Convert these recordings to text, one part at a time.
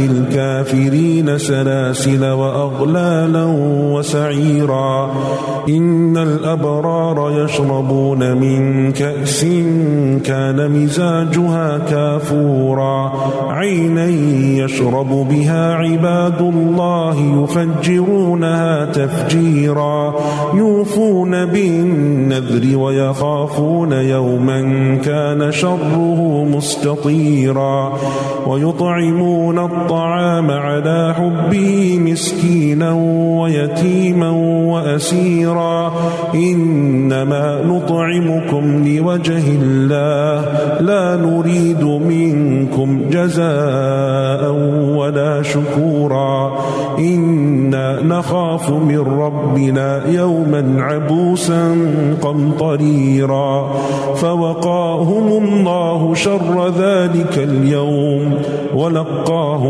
للكافرين سلاسل وأغلالا وسعيرا. إن الأبرار يشربون من كأس كان مزاجها كافورا. عينا يشرب بها عباد الله يفجرونها تفجيرا. يوفون بالنذر ويخافون يوما كان شره مستطيرا. ويطعمون الطعام على حبه مسكينا ويتيما وأسيرا. إنما نطعمكم لوجه الله. لا نريد منكم جزاء ولا شكورا. إنا نخاف من ربنا يوما عبوسا قمطريرا. فوقاهم الله شر ذلك اليوم ولقاهم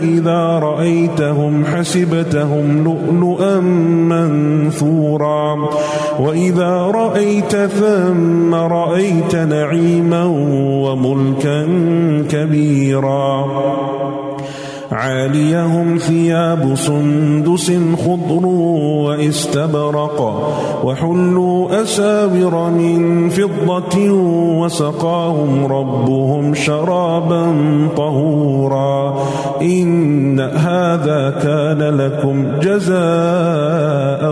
إذا رأيتهم حسبتهم لؤلؤا منثورا. وإذا رأيت ثم رأيت نعيما وملكا كبيرا. عاليهم ثياب سندس خضر واستبرق وحلوا أساور من فضة وسقاهم ربهم شرابا طهورا إن هذا كان لكم جزاء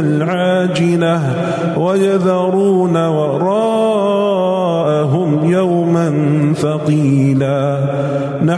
العاجلة ويذرون وراءهم